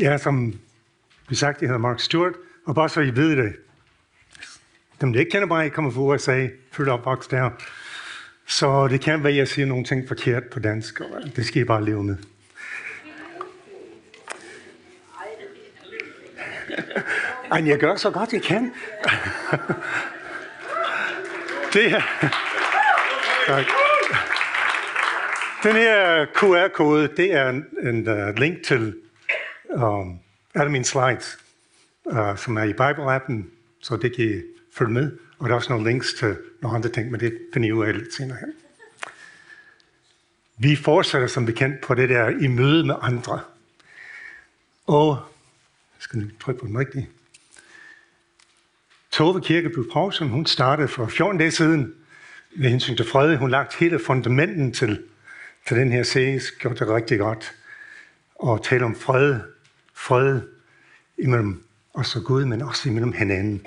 Ja, som vi sagt, jeg hedder Mark Stewart, og bare så I ved det, dem der ikke kender mig, kommer fra USA, født og opvokset der. Så det kan være, at jeg siger nogle ting forkert på dansk, og det skal I bare leve med. Ej, jeg gør så godt, jeg kan. det her... Tak. Den her QR-kode, det er en, en uh, link til um, alle mine slides, uh, som er i Bible-appen, så det kan I følge med. Og der er også nogle links til nogle andre ting, men det finder I ud af lidt senere hen. Vi fortsætter som bekendt på det der i møde med andre. Og, jeg skal trykke på den rigtige. Tove Kirkeby Poulsen, hun startede for 14 dage siden med hensyn til fred. Hun lagt hele fundamenten til, til den her serie, gjorde det rigtig godt. Og tale om fred, fred imellem os og Gud, men også imellem hinanden.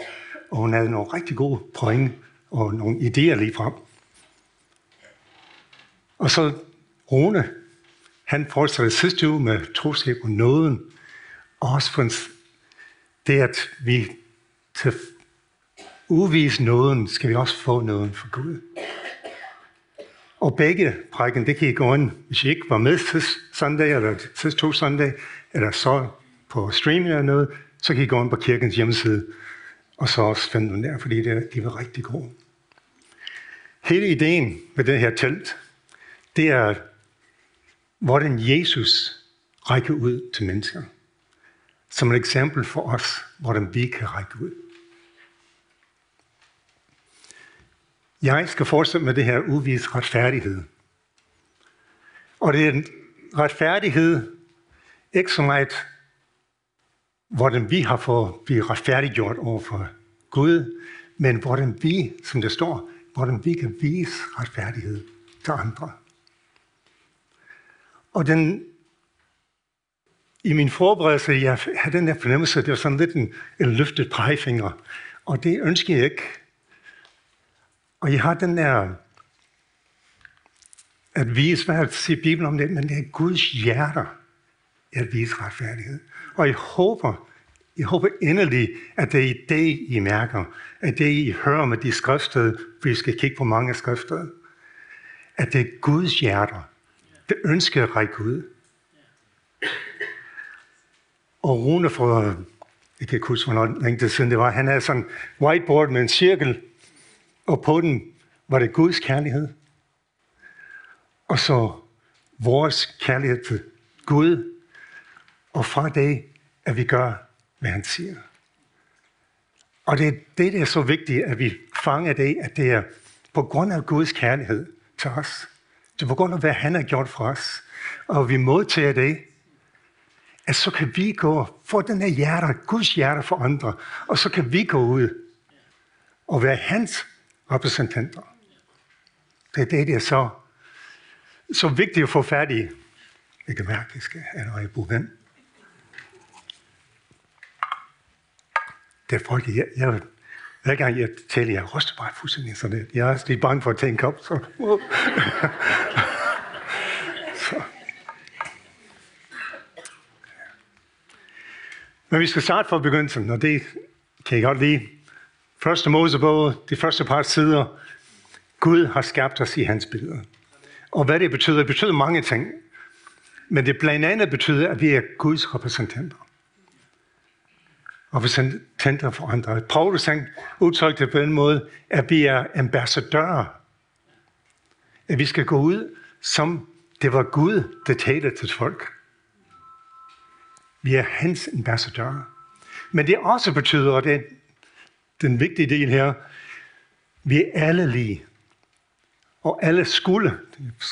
Og hun havde nogle rigtig gode point og nogle idéer lige frem. Og så Rune, han fortsatte sidste uge med troskab og nåden. Og også for det, at vi til uvise nåden, skal vi også få nåden for Gud. Og begge prækken, det kan I gå ind, hvis I ikke var med sidste søndag, eller sidste to søndag, eller så på streaming eller noget, så kan I gå ind på kirkens hjemmeside, og så også finde dem der, fordi det, de var rigtig gode. Hele ideen med det her telt, det er, hvordan Jesus rækker ud til mennesker. Som et eksempel for os, hvordan vi kan række ud. Jeg skal fortsætte med det her uvis retfærdighed. Og det er en retfærdighed, ikke så meget, hvordan vi har fået blive retfærdiggjort over for Gud, men hvordan vi, som det står, hvordan vi kan vise retfærdighed til andre. Og den, i min forberedelse, jeg havde den der fornemmelse, det var sådan lidt en, en løftet pegefinger. Og det ønsker jeg ikke. Og jeg har den der, at vise, hvad jeg siger Bibelen om det, men det er Guds hjerter at vise retfærdighed. Og jeg håber, jeg håber endelig, at det er det, I mærker, at det, I hører med de skrifter, for vi skal kigge på mange skrifter, at det er Guds hjerter, det ønsker at række ud. Og Rune fra, jeg kan ikke huske, hvornår længe det siden det var, han havde sådan en whiteboard med en cirkel, og på den var det Guds kærlighed, og så vores kærlighed til Gud, og fra det, at vi gør, hvad han siger. Og det er det, der er så vigtigt, at vi fanger det, at det er på grund af Guds kærlighed til os. Det er på grund af, hvad han har gjort for os. Og vi modtager det, at så kan vi gå for den her hjerte, Guds hjerte for andre, og så kan vi gå ud og være hans repræsentanter. Det er det, der er så, så vigtigt at få fat i. Jeg kan mærke, at jeg skal allerede bruge den. Det er folk, jeg, jeg, hver gang jeg taler, jeg ryster bare fuldstændig sådan lidt. Jeg er lidt bange for at tænke op. så... så. Men vi skal starte fra begyndelsen, og det kan jeg godt lide. Første Mosebog, de første par sider. Gud har skabt os i hans billede. Og hvad det betyder, det betyder mange ting. Men det blandt andet betyder, at vi er Guds repræsentanter. Og repræsentanter for andre. Paulus han udtrykte på den måde, at vi er ambassadører. At vi skal gå ud, som det var Gud, der talte til folk. Vi er hans ambassadører. Men det også betyder, og det er den vigtige del her, vi er alle lige. Og alle skulle,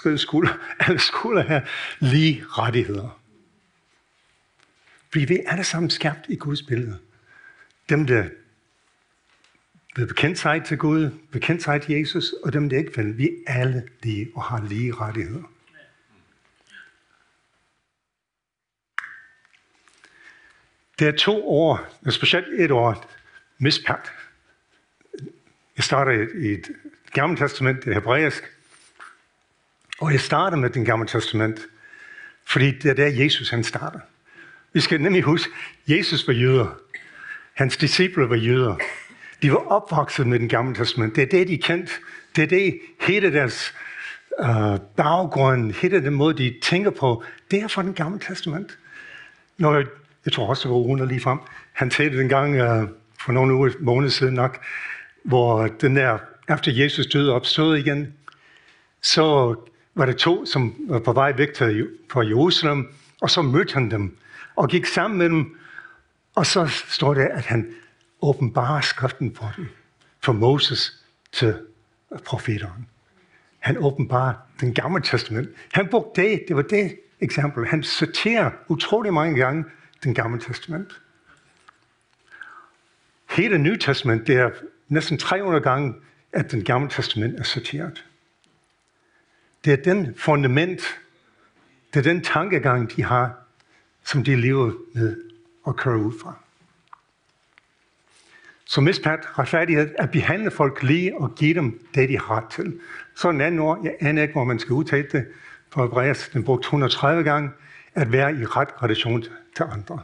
det skulle, alle skulle have lige rettigheder. Fordi vi er alle sammen skabt i Guds billede. Dem, der vil bekendt sig til Gud, bekendt sig til Jesus, og dem, der ikke vil, vi er alle lige og har lige rettigheder. Der er to år, specielt et år, mispagt. Jeg starter i et gamle testament, det hebraisk, og jeg starter med den gamle testament, fordi det er der Jesus han starter. Vi skal nemlig huske, Jesus var jøder. Hans disciple var jøder. De var opvokset med den gamle testament. Det er det, de kendte. Det er det, hele deres øh, baggrund, hele den måde, de tænker på, det er fra den gamle testament. Når jeg, jeg tror også, det var Rune lige frem. Han talte den gang øh, for nogle uger, måneder siden nok, hvor den der, efter Jesus døde opstod igen, så var der to, som var på vej væk til, fra Jerusalem, og så mødte han dem, og gik sammen med dem, og så står det, at han åbenbarer skriften for dem, fra Moses til profeteren. Han åbenbarer den gamle testament. Han brugte det, det var det eksempel. Han citerer utrolig mange gange den gamle testament. Hele Nye Testament, det er næsten 300 gange, at den gamle testament er citeret. Det er den fundament, det er den tankegang, de har, som de lever med og køre ud fra. Så mispat retfærdighed at behandle folk lige og give dem det, de har til. Så en anden ord, jeg aner ikke, hvor man skal udtale det, for Hebræs, den brugt 130 gange, at være i ret relation til andre.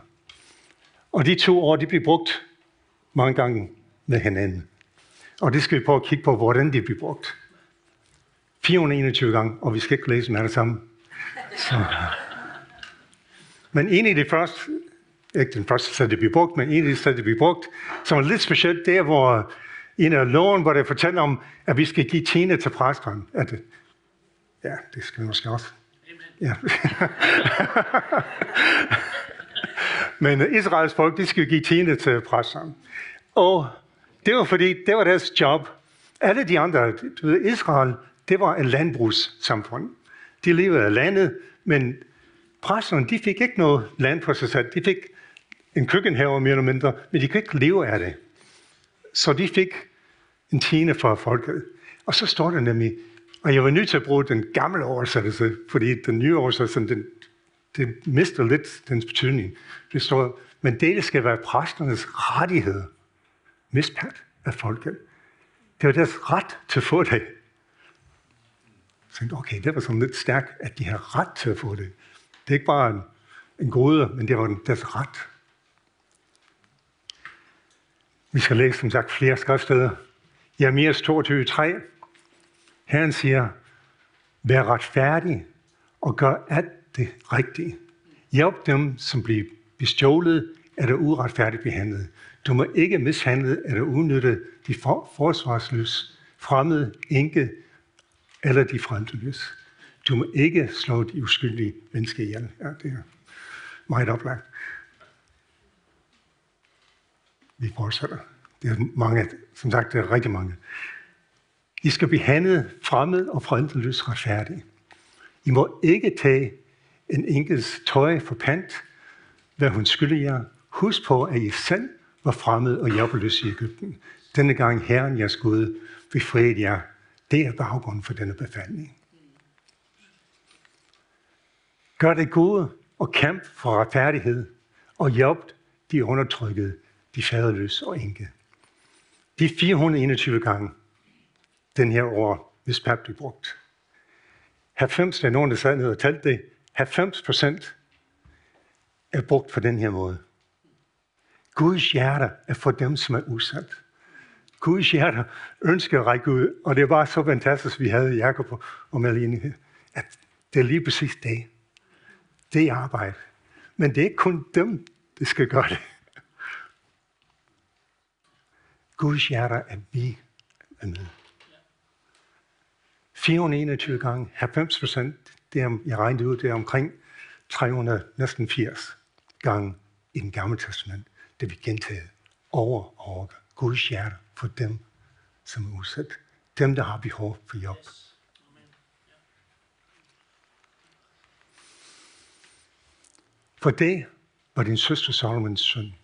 Og de to ord, de bliver brugt mange gange med hinanden. Og det skal vi prøve at kigge på, hvordan de bliver brugt. 421 gange, og vi skal ikke læse dem alle sammen. Så. Men en af de første, ikke den første sted, det bliver brugt, men en af de steder, det bliver brugt, som er lidt specielt, det er, hvor en af loven, hvor det fortæller om, at vi skal give tiende til præsteren. At ja, det skal vi måske også. Ja. men Israels folk, de skal give tiende til præsteren. Og det var fordi, det var deres job. Alle de andre, du ved, Israel, det var et landbrugssamfund. De levede af landet, men præsterne, de fik ikke noget land for sig selv. De fik en køkkenhave mere eller mindre, men de kan ikke leve af det. Så de fik en tiende fra folket. Og så står der nemlig, og jeg var nødt til at bruge den gamle oversættelse, fordi den nye oversættelse, den, den mister lidt dens betydning. Det står, men det skal være præsternes rettighed. Mispat af folket. Det var deres ret til at få det. Så tænkte, okay, det var sådan lidt stærkt, at de har ret til at få det. Det er ikke bare en, en gode, men det var deres ret. Vi skal læse, som sagt, flere skriftsteder. Jeremias 22.3. Herren siger, vær retfærdig og gør alt det rigtige. Hjælp dem, som bliver bestjålet eller uretfærdigt behandlet. Du må ikke mishandle eller udnytte de for, forsvarsløse, fremmede, enke eller de fremtidsløse. Du må ikke slå de uskyldige mennesker ihjel. Ja, det er meget oplagt. Vi fortsætter. Det er mange, som sagt, det er rigtig mange. I skal behandle fremmed og forældreløs retfærdigt. I må ikke tage en enkelt tøj for pant, hvad hun skylder jer. Husk på, at I selv var fremmed og hjælpeløs i Ægypten. Denne gang Herren jeres Gud befriede jer. Det er baggrunden for denne befaling. Gør det gode og kæmp for retfærdighed og hjælp de undertrykkede, de faderløse og enke. De 421 gange den her år, hvis pap blev brugt. 90, der er nogen, der sad ned og talte det, 90 procent er brugt på den her måde. Guds hjerte er for dem, som er udsat. Guds hjerte ønsker at række ud, og det var så fantastisk, vi havde Jakob og Malene, at det er lige præcis det. Det er arbejde. Men det er ikke kun dem, der skal gøre det. Guds hjerte er vi er med. 421 gange, 90 procent, det er, jeg regnede ud, det er omkring 300, næsten 80 gange i den gamle testament det vi gentaget over og over. Guds hjerte for dem, som er udsat. Dem, der har behov for hjælp. For det var din søster Salomons søn.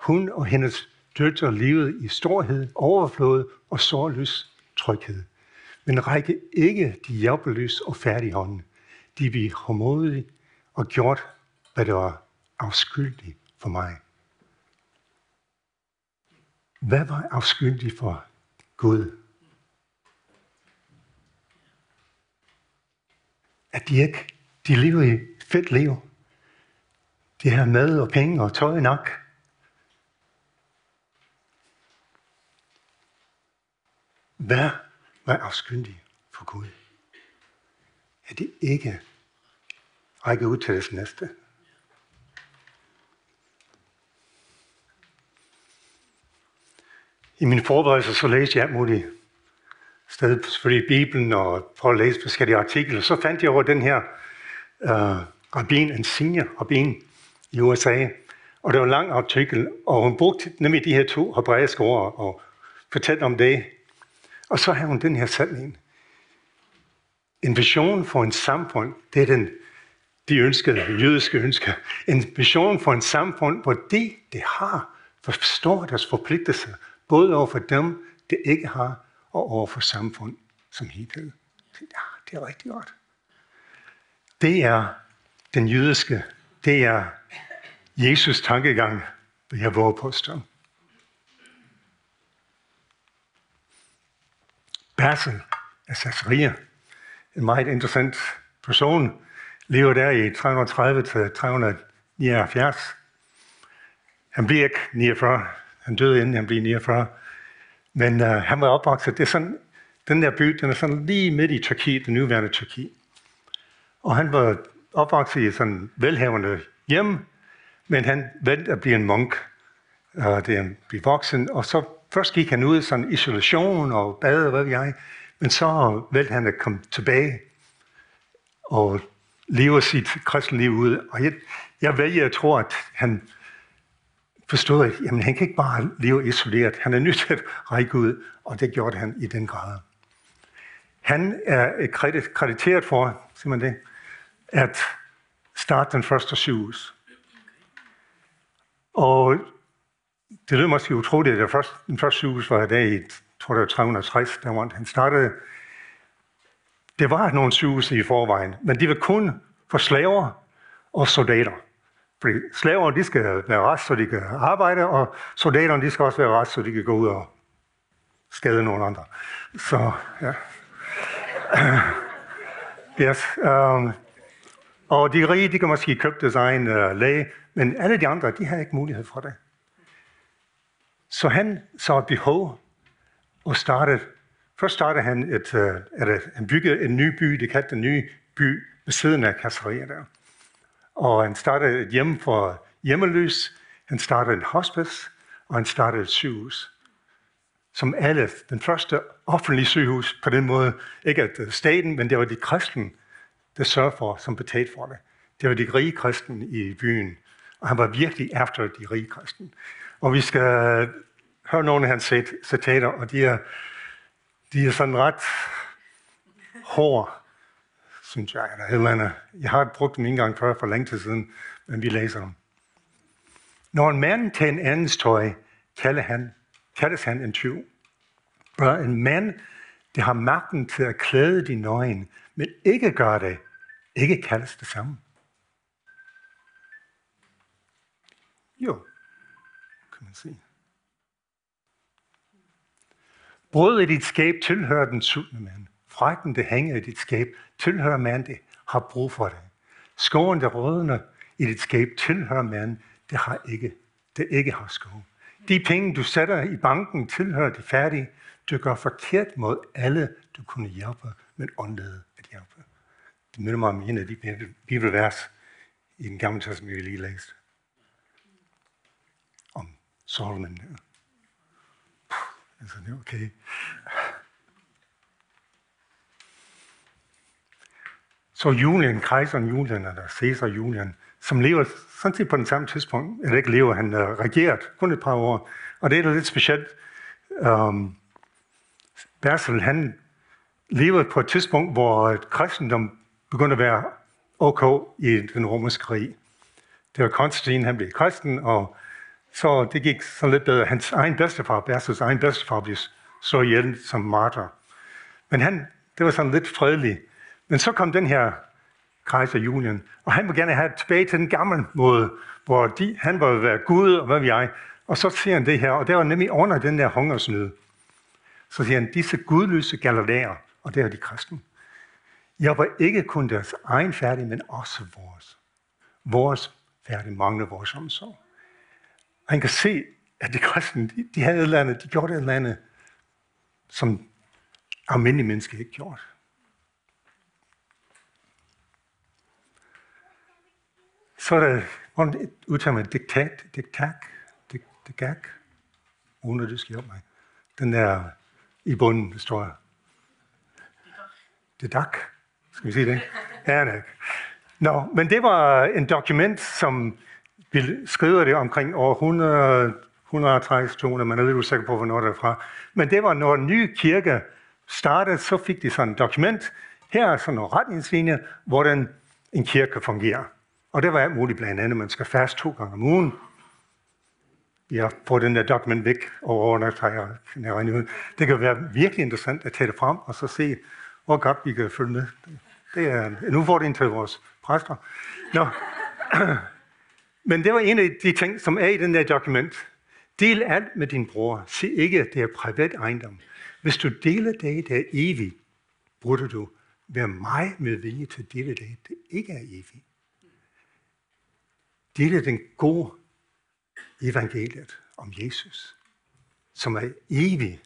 Hun og hendes døtre levede i storhed, overflod og sårløs tryghed. Men række ikke de hjælpeløse og færdige hånden. De blev hårdmodige og gjort, hvad der var afskyldigt for mig. Hvad var afskyldig for Gud? At de ikke, de levede et fedt liv. De har mad og penge og tøj nok. Hvad vær afskyndig for Gud? Er det ikke række ud til det næste? I min forberedelse så læste jeg muligt sted, selvfølgelig Bibelen og prøve at læse forskellige artikler. Så fandt jeg over den her uh, rabbin, en senior rabbin i USA. Og det var en lang artikel, og hun brugte nemlig de her to hebraiske ord og fortalte om det. Og så har hun den her sætning. En vision for en samfund, det er den, de ønskede, jødiske ønsker. En vision for en samfund, hvor de, det har, forstår deres forpligtelse, både over for dem, det ikke har, og over for samfund som helhed. Ja, det er rigtig godt. Det er den jødiske, det er Jesus tankegang, vil jeg våge påstå. Basil af Sasseria, en meget interessant person, lever der i 330-379. Han bliver ikke 49. Han døde inden han blev 49. Men uh, han var opvokset. Det er sådan, den der by, den er sådan lige midt i Tyrkiet, den nuværende Tyrkiet. Og han var opvokset i sådan velhavende hjem, men han valgte at blive en munk. Uh, det er en blive voksen, og så først gik han ud i sådan isolation og bad, hvad ved jeg, men så valgte han at komme tilbage og leve sit kristne liv ud. Og jeg, jeg vælger at tro, at han forstod, at jamen, han kan ikke bare leve isoleret. Han er nødt til at række ud, og det gjorde han i den grad. Han er krediteret for, simpelthen det, at starte den første sygehus. Og det lød måske utroligt, at første, den første sygehus var i dag i, tror det var 360, der var han startede. Det var nogle sygehus i forvejen, men de var kun for slaver og soldater. Fordi slaver, de skal være rest, så de kan arbejde, og soldaterne, de skal også være rest, så de kan gå ud og skade nogle andre. Så, ja. yes. Um, og de rige, de kan måske købe deres egen uh, læge, men alle de andre, de har ikke mulighed for det. Så han så et behov og startede, først startede han et, øh, uh, at han byggede en ny by, det kaldte en ny by ved siden af kasseriet der. Og han startede et hjem for hjemmeløs, han startede en hospice, og han startede et sygehus. Som alle, den første offentlige sygehus på den måde, ikke at øh, staten, men det var de kristne, der sørgede for, som betalte for det. Det var de rige kristne i byen, og han var virkelig efter de rige kristne. Og vi skal høre nogle af hans citater, og de er, de er sådan ret hårde synes jeg, eller et eller andet. Jeg har brugt dem en gang før for længe tid siden, men vi læser dem. Når en mand tager en andens tøj, kalder han, kaldes han en tyv. Og en mand, der har magten til at klæde din nøgen, men ikke gør det, ikke kaldes det samme. Jo, kan. Brød i dit skab tilhører den sultne mand. Fragten, det hænger i dit skab, tilhører mand, det har brug for det. Skoven, der rådner i dit skab, tilhører mand, det har ikke, det ikke har skov. De penge, du sætter i banken, tilhører de færdige. Du gør forkert mod alle, du kunne hjælpe, men undlade at hjælpe. Det minder mig om en af de bibelvers i den gamle testament, vi lige læste. Om Solomon. Øh, puh, altså, det er okay. Så Julian, kejseren Julian, eller Caesar Julian, som lever sådan set på den samme tidspunkt, eller ikke lever, han er regeret kun et par år. Og det er lidt specielt. Øhm, um, Basil, han lever på et tidspunkt, hvor kristendom begyndte at være ok i den romerske krig. Det var Konstantin, han blev kristen, og så det gik så lidt bedre. Hans egen bedstefar, Bertels egen bedstefar, blev så ihjel som martyr. Men han, det var sådan lidt fredeligt. Men så kom den her kejser Julian, og han ville gerne have tilbage til den gamle måde, hvor de, han var være Gud, og hvad vi jeg. Og så ser han det her, og det var nemlig under den der hungersnød. Så siger han, disse gudløse galilæer, og det er de kristne, jeg var ikke kun deres egen færdig, men også vores. Vores færdig mangler vores omsorg. Og han kan se, at de kristne, de, de havde et eller andet, de gjorde et eller andet, som almindelige mennesker ikke gjorde. Så er der, hvordan udtaler man diktat, diktak, diktak, uden at det skal hjælpe mig. Den der i bunden, det står. Det dak. Skal vi sige det? Ja, det Nå, men det var en dokument, som vi skriver det omkring år 100, 130 200, man er lidt usikker på, hvornår det er fra. Men det var, når en ny kirke startede, så fik de sådan et dokument. Her er sådan nogle retningslinjer, hvordan en kirke fungerer. Og det var alt muligt blandt andet, man skal fast to gange om ugen. Jeg får den der dokument væk over når jeg, jeg ud. Det kan være virkelig interessant at tage det frem og så se, hvor godt vi kan følge med. Det er en udfordring til vores præster. Nå. Men det var en af de ting, som er i den der dokument. Del alt med din bror. Se ikke, at det er privat ejendom. Hvis du deler det, der er evigt, burde du være meget med vilje til at dele det, der ikke er evigt. Dele den gode evangeliet om Jesus, som er evig.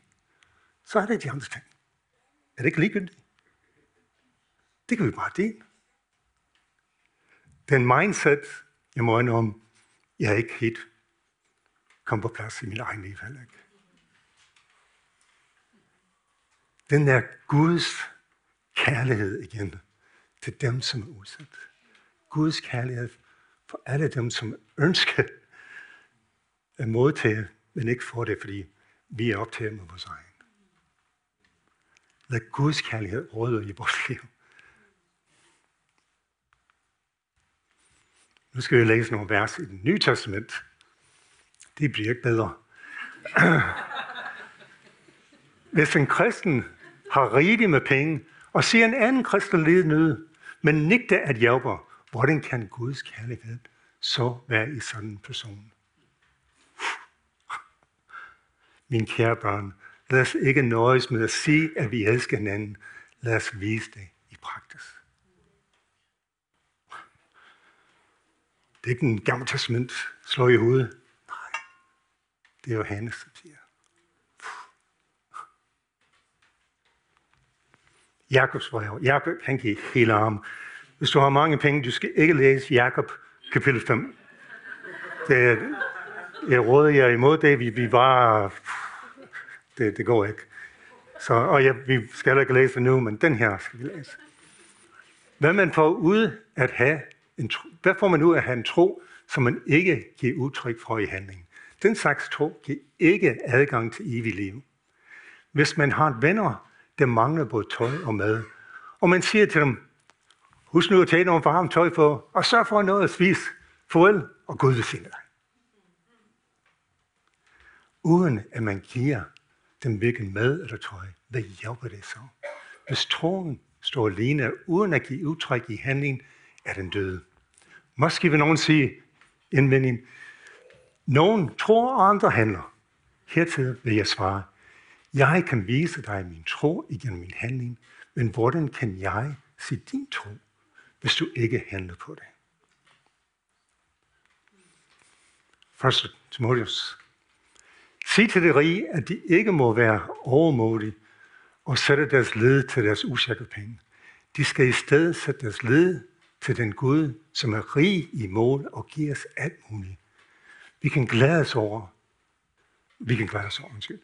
Så er det de andre ting. Er det ikke ligegyldigt? Det kan vi bare dele. Den mindset, jeg må om, jeg er ikke helt kom på plads i min egen liv heller ikke. Den der Guds kærlighed igen til dem, som er udsat. Guds kærlighed for alle dem, som ønsker at modtage, men ikke får det, fordi vi er optaget med vores egen. Lad Guds kærlighed råde i vores liv. Nu skal vi læse nogle vers i det nye testament. Det bliver ikke bedre. Hvis en kristen har rigeligt med penge, og ser en anden kristen lide nød, men nægter at hjælpe, hvordan kan Guds kærlighed så være i sådan en person? Min kære børn, lad os ikke nøjes med at sige, at vi elsker hinanden. Lad os vise det i praksis. Det er ikke en gammel testament, slår i hovedet. Nej, det er Johannes, som siger. Jakobs brev. Jakob, han gik hele arm. Hvis du har mange penge, du skal ikke læse Jakob kapitel 5. Det, jeg råder jer imod det. Vi, vi var... Det, det går ikke. Så, og ja, vi skal ikke læse det nu, men den her skal vi læse. Hvad man får ud at have en tro, hvad får man ud af at have en tro, som man ikke giver udtryk for i handlingen? Den slags tro giver ikke adgang til evig liv. Hvis man har venner, der mangler både tøj og mad, og man siger til dem, husk nu at tage noget varmt tøj på, og sørg for noget at spise. Farvel, og Gud vil finde dig. Uden at man giver dem hvilken mad eller tøj, hvad hjælper det så? Hvis troen står alene uden at give udtryk i handling, er den døde. Måske vil nogen sige indvending, nogen tror, og andre handler. Hertil vil jeg svare, jeg kan vise dig min tro igennem min handling, men hvordan kan jeg se din tro, hvis du ikke handler på det? 1. Timotheus. Sig til det rige, at de ikke må være overmodige og sætte deres led til deres usikre penge. De skal i stedet sætte deres led til den Gud, som er rig i mål og giver os alt muligt. Vi kan glæde os over, vi kan glæde os over, undskyld.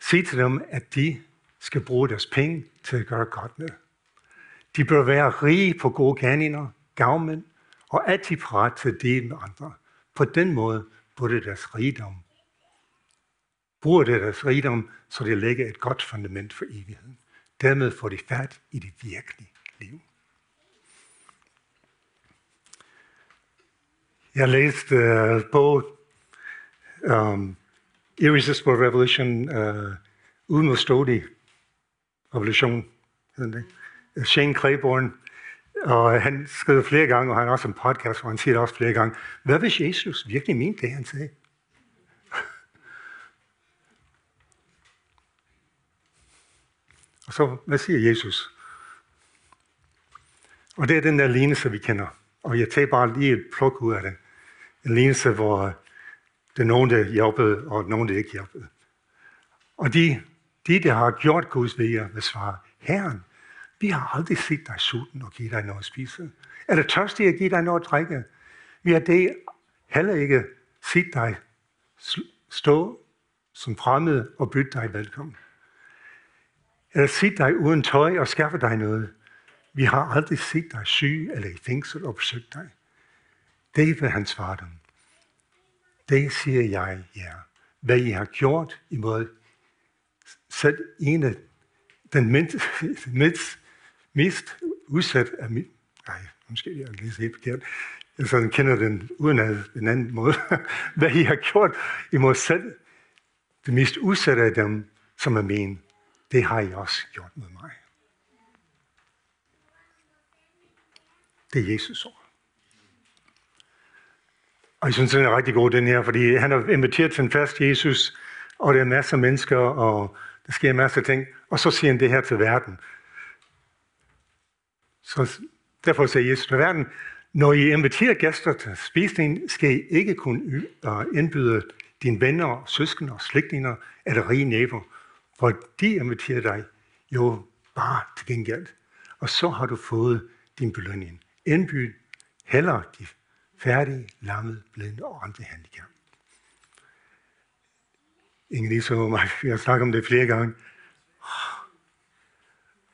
Sig til dem, at de skal bruge deres penge til at gøre godt med. De bør være rige på gode gerninger, gavmænd, og altid parat til at dele med andre. På den måde burde deres rigdom. Bruger det deres rigdom, så det lægger et godt fundament for evigheden. Dermed får de fat i det virkelige liv. Jeg læste øh, uh, bog um, Irresistible Revolution, øh, uh, Udmodståelig Revolution, hedder det. Øh, Shane Claiborne, og han skrev flere gange, og han har også en podcast, hvor han siger det også flere gange, hvad hvis Jesus virkelig mente det, han sagde? og så, hvad siger Jesus? Og det er den der lignelse, vi kender. Og jeg tager bare lige et pluk ud af det en lignelse, hvor øh, det er nogen, der hjælpede, og nogen, der ikke hjælpede. Og de, de, der har gjort Guds vilje, vil svare, Herren, vi har aldrig set dig sulten og give dig noget at spise. Er det tørstig at give dig noget at drikke? Vi har det heller ikke set dig stå som fremmed og bytte dig velkommen. Eller set dig uden tøj og skaffe dig noget. Vi har aldrig set dig syg eller i fængsel og besøgt dig. Det vil han svare dem. Det siger jeg jer. Ja. Hvad I har gjort imod selv en af den mindst, mindst, mest udsat af mit... Nej, måske jeg lige helt forkert. Jeg sådan kender den uden af en anden måde. Hvad I har gjort imod selv det mest udsatte af dem, som er min, det har I også gjort med mig. Det er Jesus ord. Og jeg synes, den er rigtig god, den her, fordi han har inviteret til en fast Jesus, og der er masser af mennesker, og der sker masser af ting, og så siger han det her til verden. Så derfor siger Jesus til verden, når I inviterer gæster til spisning, skal I ikke kun øh, indbyde dine venner, søskende og slægtninger eller rige naboer, for de inviterer dig jo bare til gengæld. Og så har du fået din belønning. Indbyd heller de færdige, lammede, blinde og andre handicap. Ingen lige så mig, vi har snakket om det flere gange.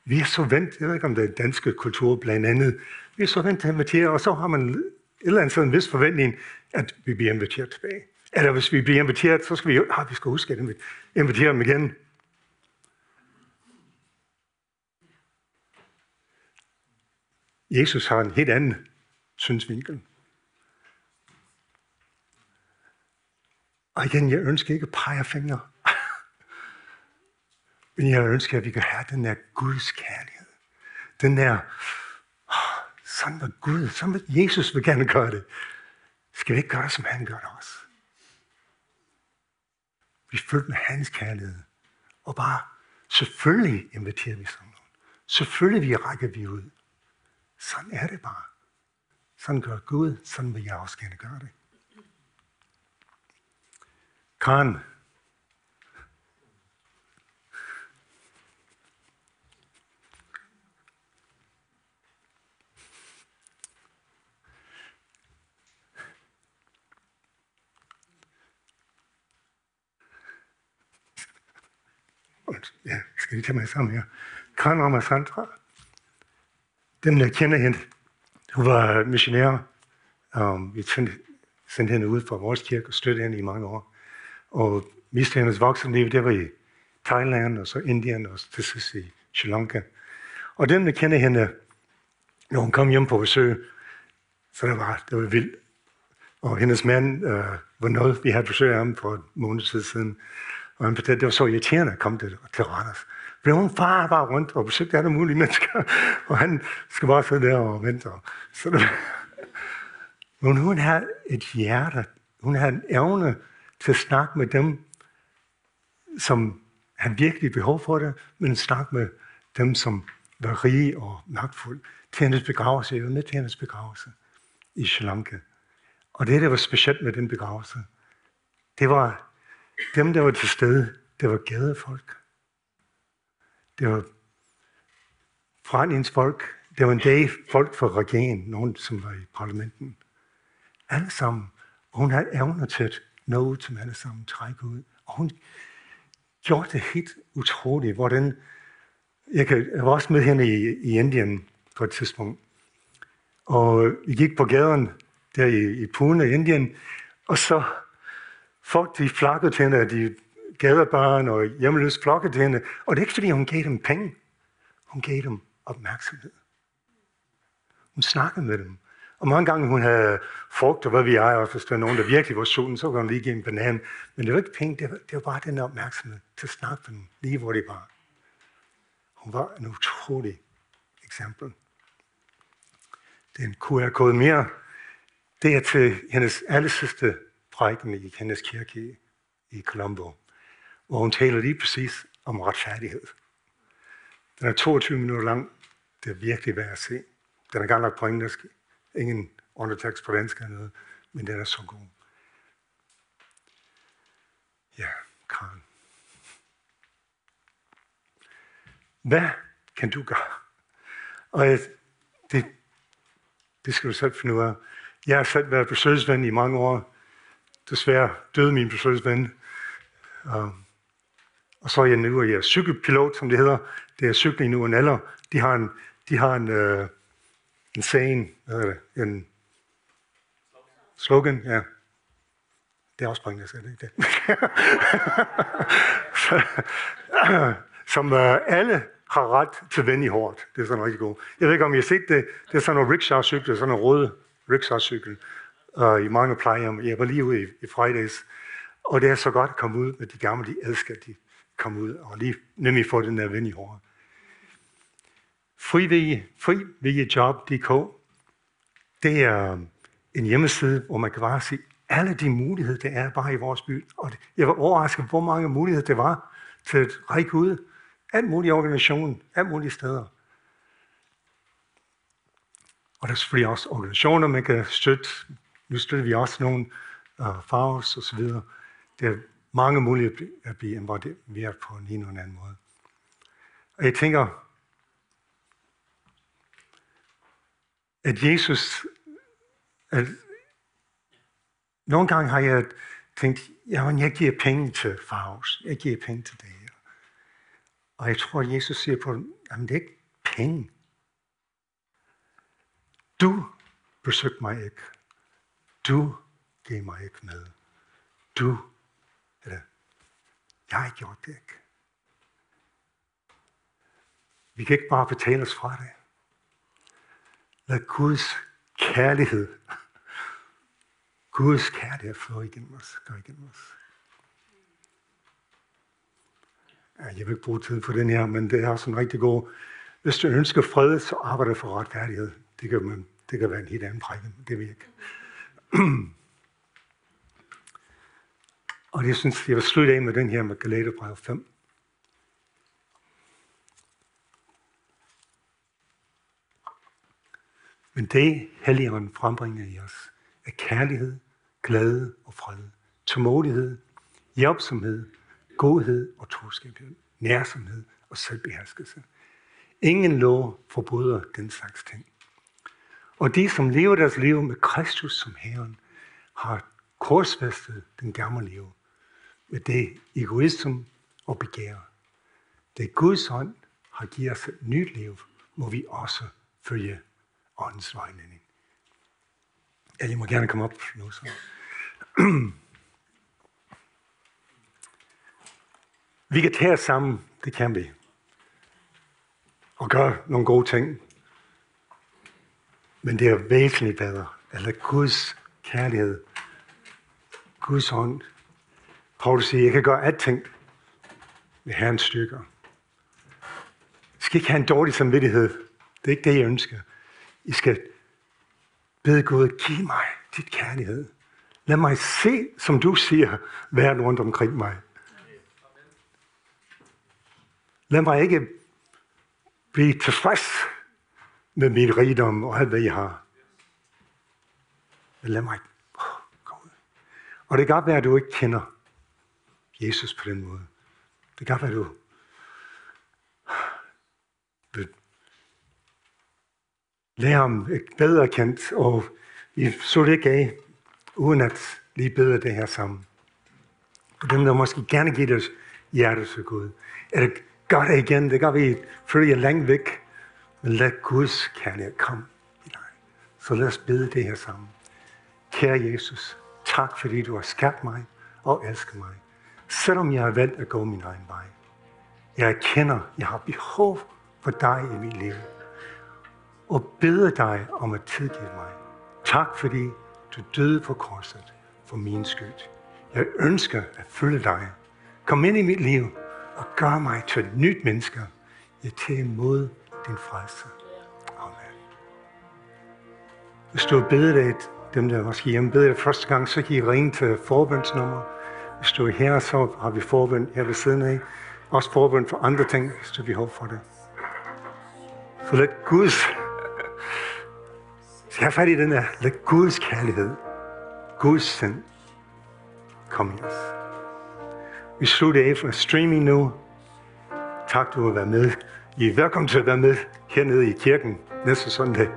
Vi er så vant, jeg ved ikke om det er danske kultur blandt andet, vi er så vant til at invitere, og så har man et eller andet sådan en vis forventning, at vi bliver inviteret tilbage. Eller hvis vi bliver inviteret, så skal vi jo, ah, vi skal huske at invitere dem igen. Jesus har en helt anden synsvinkel. Og igen, jeg ønsker ikke at pege fingre. Men jeg ønsker, at vi kan have den der Guds kærlighed. Den der, oh, sådan var Gud, sådan var Jesus vil gerne gøre det. Skal vi ikke gøre som han gør det også? Vi er fyldt med hans kærlighed. Og bare, selvfølgelig inviterer vi sådan nogen. Selvfølgelig vi rækker vi ud. Sådan er det bare. Sådan gør Gud, sådan vil jeg også gerne gøre det. Karen. Ja, skal vi tage mig sammen her. Karen og Sandra, dem jeg kender hende, hun var missionær. Um, vi sendte hende ud fra vores kirke og støttede hende i mange år. Og miste hendes voksenliv, det var i Thailand, og så Indien, og til sidst i Sri Lanka. Og den, der kender hende, når hun kom hjem på besøg, så det var, det var vildt. Og hendes mand øh, var noget, vi havde besøg af ham for en måned siden. Og han fortalte, det var så irriterende at komme til, til Randers. Blev hun far bare rundt og besøgte alle mulige mennesker, og han skal bare sidde der og vente. Så det, men hun havde et hjerte, hun havde en evne til at snakke med dem, som har virkelig behov for det, men snakke med dem, som var rige og magtfulde. Til hendes begravelse, jeg var med til hendes begravelse i Sri Lanka. Og det, der var specielt med den begravelse, det var dem, der var til stede, det var gadefolk. Det var folk. Det var en dag folk fra regeringen, nogen som var i parlamenten. Alle sammen. Og hun havde evner til at nå ud til alle sammen, trække ud. Og hun gjorde det helt utroligt, hvordan... Jeg, kan, jeg var også med hende i, i Indien på et tidspunkt. Og vi gik på gaden der i, i Pune, i Indien, og så folk, de flakkede til hende, de gadebørn og hjemløse flokkede til hende. Og det er ikke, fordi hun gav dem penge. Hun gav dem opmærksomhed. Hun snakkede med dem. Og mange gange hun havde frugt, og hvad vi er, og hvis der var nogen, der virkelig var sulten, så kunne hun lige give en banan. Men det var ikke penge, det var, det var bare den opmærksomhed til at snakke med dem, lige hvor de var. Hun var en utrolig eksempel. Det er en QR-kode mere. Det er til hendes allersidste prædiken i hendes kirke i Colombo, hvor hun taler lige præcis om retfærdighed. Den er 22 minutter lang. Det er virkelig værd at se. Den er gang nok på engelsk. Ingen undertekst på dansk eller noget. men den er så god. Ja, Karen. Hvad kan du gøre? Og det, det skal du selv finde ud af. Jeg har selv været besøgsven i mange år. Desværre døde min besøgsven. Og, og så er jeg nu og jeg er cykelpilot, som det hedder. Det er cykling nu en alder. De har en, de har en, øh, en saying, hvad hedder det, en slogan, ja. Det er også bringende, er det ikke det. som uh, alle har ret til ven i hårdt. Det er sådan rigtig godt. Jeg ved ikke, om I har set det. Det er sådan en rickshaw-cykel, sådan en rød rickshaw-cykel uh, i mange plejehjem. Jeg var lige ude i, i Fridays, og det er så godt at komme ud med de gamle. De elsker, at de komme ud og lige nemlig få den der ven i hårdt. Frivilligjob.dk det er øh, en hjemmeside, hvor man kan bare se alle de muligheder, der er bare i vores by. Og jeg var overrasket, hvor mange muligheder det var til at række ud alt mulige organisationer, alt mulige steder. Og der er selvfølgelig også organisationer, man kan støtte. Nu støtter vi også nogle øh, uh, farves og så videre. Der er mange muligheder at blive involveret på en eller anden måde. Og jeg tænker, at Jesus, at nogle gange har jeg tænkt, jamen jeg giver penge til Faust, jeg giver penge til det og jeg tror, at Jesus siger på dem, jamen det er ikke penge. Du besøgte mig ikke. Du gav mig ikke med. Du, eller jeg gjorde det ikke. Vi kan ikke bare betale os fra det. Lad Guds kærlighed, Guds kærlighed flå igennem os, gå igennem os. Ja, jeg vil ikke bruge tid på den her, men det er også en rigtig god. Hvis du ønsker fred, så arbejder for retfærdighed. Det kan, man, det kan være en helt anden prædiken, det vil jeg ikke. Og jeg synes, jeg vil slutte af med den her med Galaterbrev 5. Men det, Helligånden frembringer i os, er kærlighed, glæde og fred, tålmodighed, hjælpsomhed, godhed og troskab, nærsomhed og selvbeherskelse. Ingen lov forbryder den slags ting. Og de, som lever deres liv med Kristus som Herren, har korsfæstet den gamle liv med det egoism og begær. Det Guds ånd har givet os et nyt liv, må vi også følge åndens vejledning. Ja, må gerne komme op nu. Så. Vi kan tage os sammen, det kan vi. Og gøre nogle gode ting. Men det er væsentligt bedre, eller Guds kærlighed, Guds ånd. Paulus siger, jeg kan gøre alting med Herrens styrker. Jeg skal ikke have en dårlig samvittighed. Det er ikke det, jeg ønsker. I skal bede Gud, giv mig dit kærlighed. Lad mig se, som du siger, verden rundt omkring mig. Lad mig ikke blive tilfreds med min rigdom og alt, hvad jeg har. Men lad mig oh, gå ud. Og det kan godt være, at du ikke kender Jesus på den måde. Det kan godt være, at du lære ham bedre kendt, og vi så det ikke af, uden at lige bede det her sammen. Og dem, der måske gerne giver deres hjerte til Gud. Er det gør det igen. Det gør vi følge langt væk. Men lad Guds kærlighed komme i dig. Så lad os bede det her sammen. Kære Jesus, tak fordi du har skabt mig og elsket mig. Selvom jeg har valgt at gå min egen vej. Jeg erkender, jeg har behov for dig i mit liv. Og beder dig om at tilgive mig. Tak fordi du døde på korset for min skyld. Jeg ønsker at følge dig. Kom ind i mit liv og gør mig til et nyt menneske. Jeg tager imod din frelse. Amen. Hvis du har bedt dig, dem der måske hjemme beder dig første gang, så kan I ringe til forbundsnummer. Hvis du er her, så har vi forbund her ved siden af. Også forbund for andre ting, hvis du har behov for det. Så let Guds, så jeg fat i den her, lad Guds kærlighed Guds sind komme i os. Vi slutter af for streaming nu. Tak, du har været med. I er velkommen til at være med hernede i kirken næste søndag.